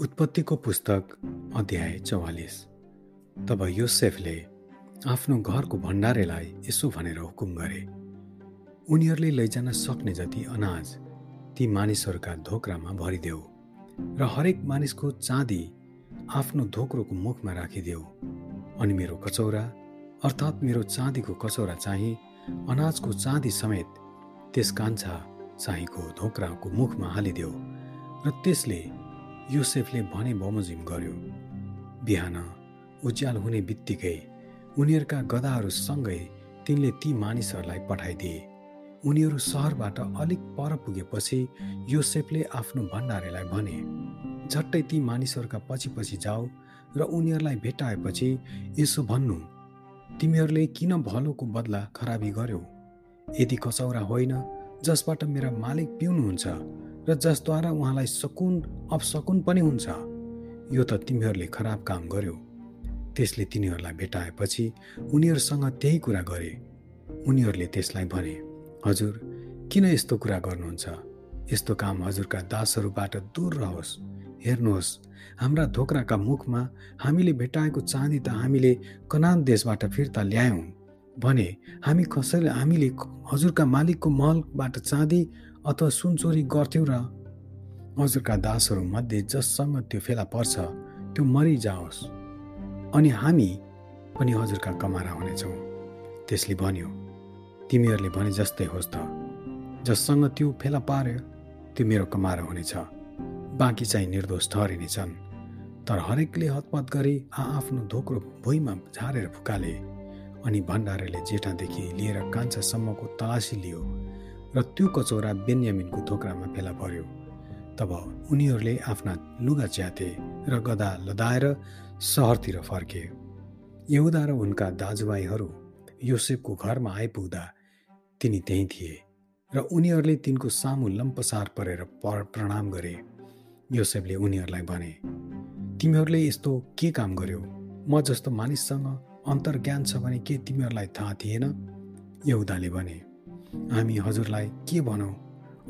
उत्पत्तिको पुस्तक अध्याय चौवालिस। तब योसेफले आफ्नो घरको भण्डारेलाई यसो भनेर हुकुम गरे। उनीहरूले लैजान सक्ने जति अनाज ती मानिसहरूका धोक्रामा भरिदेऊ र हरेक मानिसको चाँदी आफ्नो धोक्रोको मुखमा राखिदेऊ। अनि मेरो कचौरा अर्थात् मेरो चाँदीको कचौरा चाहिँ अनाजको चाँदी समेत त्यस कान्छा चाहिँको धोक्राको मुखमा हालिदेऊ र त्यसले योसेफले भने बमोजिम गर्यो बिहान उज्याल हुने बित्तिकै उनीहरूका गदाहरूसँगै तिनले ती मानिसहरूलाई पठाइदिए। उनीहरू सहरबाट अलिक पर पुगेपछि योसेफले आफ्नो भण्डारेलाई भने झट्टै ती मानिसहरूका पछि पछि जाऊ र उनीहरूलाई भेटाएपछि यसो भन्नु तिमीहरूले किन भलोको बदला खराबी गर्यो? यदि कचौरा होइन जसबाट मेरा मालिक पिउनुहुन्छ र जसद्वारा उहाँलाई सकुन अपसकुन पनि हुन्छ। यो त तिमीहरूले खराब काम गर्यो। त्यसले तिनीहरूलाई भेटाएपछि उनीहरूसँग त्यही कुरा गरे। उनीहरूले त्यसलाई भने हजुर किन यस्तो कुरा गर्नुहुन्छ? यस्तो काम हजुरका दासहरूबाट दूर रहोस्। हेर्नुहोस् हाम्रा धोक्राका मुखमा हामीले भेटाएको चाँदी त हामीले कनान देशबाट फिर्ता ल्यायौँ। भने हामी कसैले हामीले हजुरका मालिकको महलबाट चाँदी अथवा सुनचोरी गर्थ्यौँ र हजुरका दासहरूमध्ये जससँग त्यो फेला पर्छ त्यो मरिजाओस्। अनि हामी पनि हजुरका कमारा हुनेछौँ। त्यसले भन्यो तिमीहरूले भने जस्तै होस् त। जससँग त्यो फेला पार्यो त्यो मेरो कमारा हुनेछ। बाँकी चाहिँ निर्दोष ठहरिनेछन् तर हरेकले हतपत गरी आआफ्नो धोक्रो भुइँमा झारेर फुकाले। अनि भण्डारेले जेठादेखि लिएर कान्छासम्मको तलासी लियो र त्यो कचौरा बेन्यामिनको धोक्रामा फेला पर्यो। तब उनीहरूले आफ्ना लुगा च्याते र गदा लदाएर सहरतिर फर्के। यहुदा र उनका दाजुभाइहरू योसेफको घरमा आइपुग्दा तिनी त्यहीँ थिए र उनीहरूले तिनको सामु लम्पसार परेर प्रणाम गरे। योसेफले उनीहरूलाई भने तिमीहरूले यस्तो के काम गर्यो? म जस्तो मानिससँग अन्तर्ज्ञान छ भने के तिमीहरूलाई थाहा थिएन? यहुदाले भने हामी हजुरलाई के भनौँ?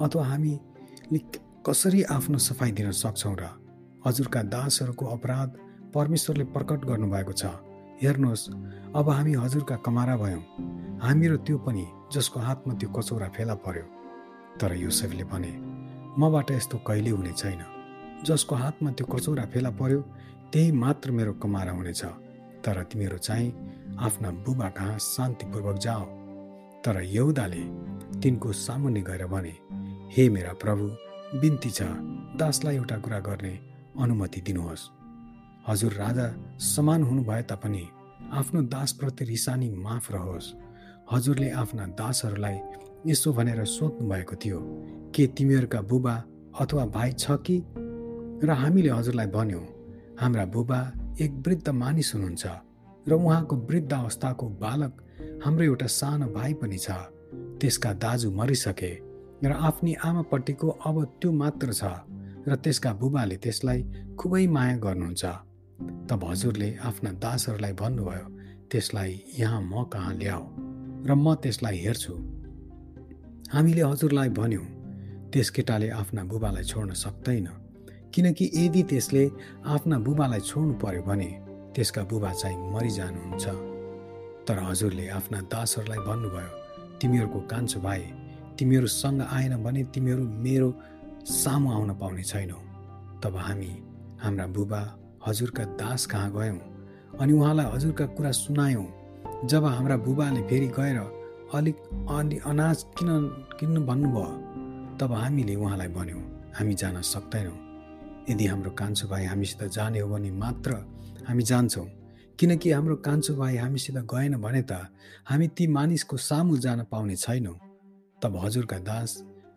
अथवा हामीले कसरी आफ्नो सफाइ दिन सक्छौँ र हजुरका दासहरूको अपराध परमेश्वरले प्रकट गर्नुभएको छ? हेर्नुहोस् अब हामी हजुरका कमारा भयौँ। हामी र त्यो पनि जसको हातमा त्यो कचौरा फेला पर्यो। तर युसेफले भने मबाट यस्तो कहिले हुने छैन। जसको हातमा त्यो कचौरा फेला पर्यो त्यही मात्र मेरो कमारा हुनेछ। तर तिमीहरू चाहिँ आफ्ना बुबा कहाँ शान्तिपूर्वक जाओ। तर यौदाले तिनको सामुन्ने गएर भने हे मेरा प्रभु बिन्ती छ। दासलाई एउटा कुरा गर्ने अनुमति दिनुहोस्। हजुर राजा समान हुनु भए तापनि आफ्नो दासप्रति रिसानी माफ रहोस्। हजुरले आफ्ना दासहरूलाई यसो भनेर सोध्नु भएको थियो के तिमीहरूका बुबा अथवा भाइ छ कि? र हामीले हजुरलाई भन्यौँ हाम्रा बुबा एक वृद्ध मानिस हुनुहुन्छ र उहाँको वृद्ध अवस्थाको बालक हाम्रो एउटा सानो भाइ पनि छ। त्यसका दाजु मरिसके र आफ्नी आमापट्टिको अब त्यो मात्र छ र त्यसका बुबाले त्यसलाई खुबै माया गर्नुहुन्छ। तब हजुरले आफ्ना दासहरूलाई भन्नुभयो त्यसलाई यहाँ म कहाँ ल्याऊ? र म त्यसलाई हेर्छु। हामीले हजुरलाई भन्यौँ त्यस केटाले आफ्ना बुबालाई छोड्न सक्दैन किनकि यदि त्यसले आफ्ना बुबालाई छोड्नु पर्यो भने त्यसका बुबा चाहिँ मरिजानुहुन्छ। तर हजुरले आफ्ना दासहरूलाई भन्नुभयो तिमीहरूको कान्छो भाइ तिमीहरूसँग आएन भने तिमीहरू मेरो सामु आउन पाउने छैनौ। तब हामी हाम्रा बुबा हजुरका दास कहाँ गयौँ? अनि उहाँलाई हजुरका कुरा सुनायौँ। जब हाम्रा बुबाले फेरि गएर अलिक अलि अनाज किन किन्नु भन्नुभयो तब हामीले उहाँलाई भन्यौँ हामी जान सक्दैनौँ। यदि हाम्रो कान्छो भाइ हामीसित जाने हो भने मात्र हामी जान्छौँ। किनकि हाम्रो कान्छो भाइ हामीसित गएन भने त हामी ती मानिसको सामु जान पाउने छैनौँ। तब हजुरका दास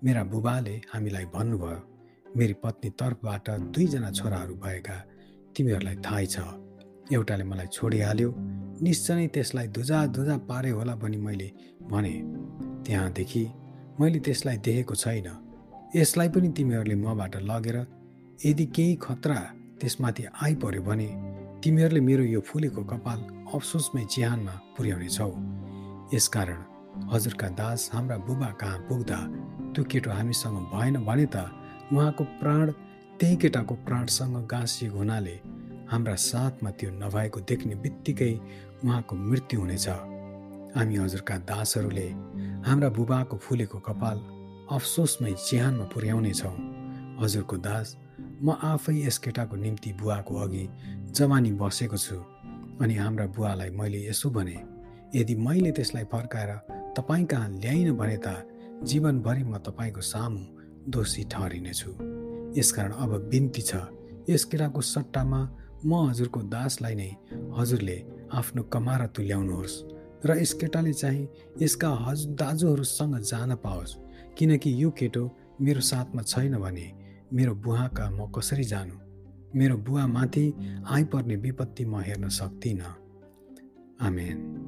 मेरा बुबाले हामीलाई भन्नुभयो मेरी पत्नी तर्फबाट दुईजना छोराहरू भएका तिमीहरूलाई थाहै छ। एउटाले मलाई छोडिहाल्यो निश्चय नै त्यसलाई धुजा धुजा पारे होला भनी मैले भने त्यहाँदेखि मैले त्यसलाई देखेको छैन। यसलाई पनि तिमीहरूले मबाट लगेर यदि केही खतरा त्यसमाथि आइपर्यो भने तिमीहरूले मेरो यो फुलेको कपाल अफसोसमै चिहानमा पुर्याउनेछौ यसकारण हजुरका दास हाम्रा बुबा कहाँ पुग्दा त्यो केटो हामीसँग भएन भने त उहाँको प्राण त्यही केटाको प्राणसँग गाँसिएको हुनाले हाम्रा साथमा त्यो नभएको देख्ने बित्तिकै उहाँको मृत्यु हुनेछ। हामी हजुरका दासहरूले हाम्रा बुबाको फुलेको कपाल अफसोसमै चिहानमा पुर्याउनेछौँ हजुरको दास म आफै यस केटाको निम्ति बुवाको अघि जवानी बसेको छु अनि हाम्रा बुवालाई मैले यसो भने यदि मैले त्यसलाई फर्काएर तपाईँ कहाँ ल्याइन भने त जीवनभरि म तपाईँको सामु दोषी ठहरिनेछु। यसकारण अब बिन्ती छ। यस केटाको सट्टामा म हजुरको दासलाई नै हजुरले आफ्नो कमारा तुल्याउनुहोस् र यस केटाले चाहिँ यसका हज दाजुहरूसँग जान पाओस् किनकि यो केटो मेरो साथमा छैन भने मेरो बुवाका म कसरी जानु? मेरो बुवामाथि आइपर्ने विपत्ति म हेर्न सक्दिनँ आमेन।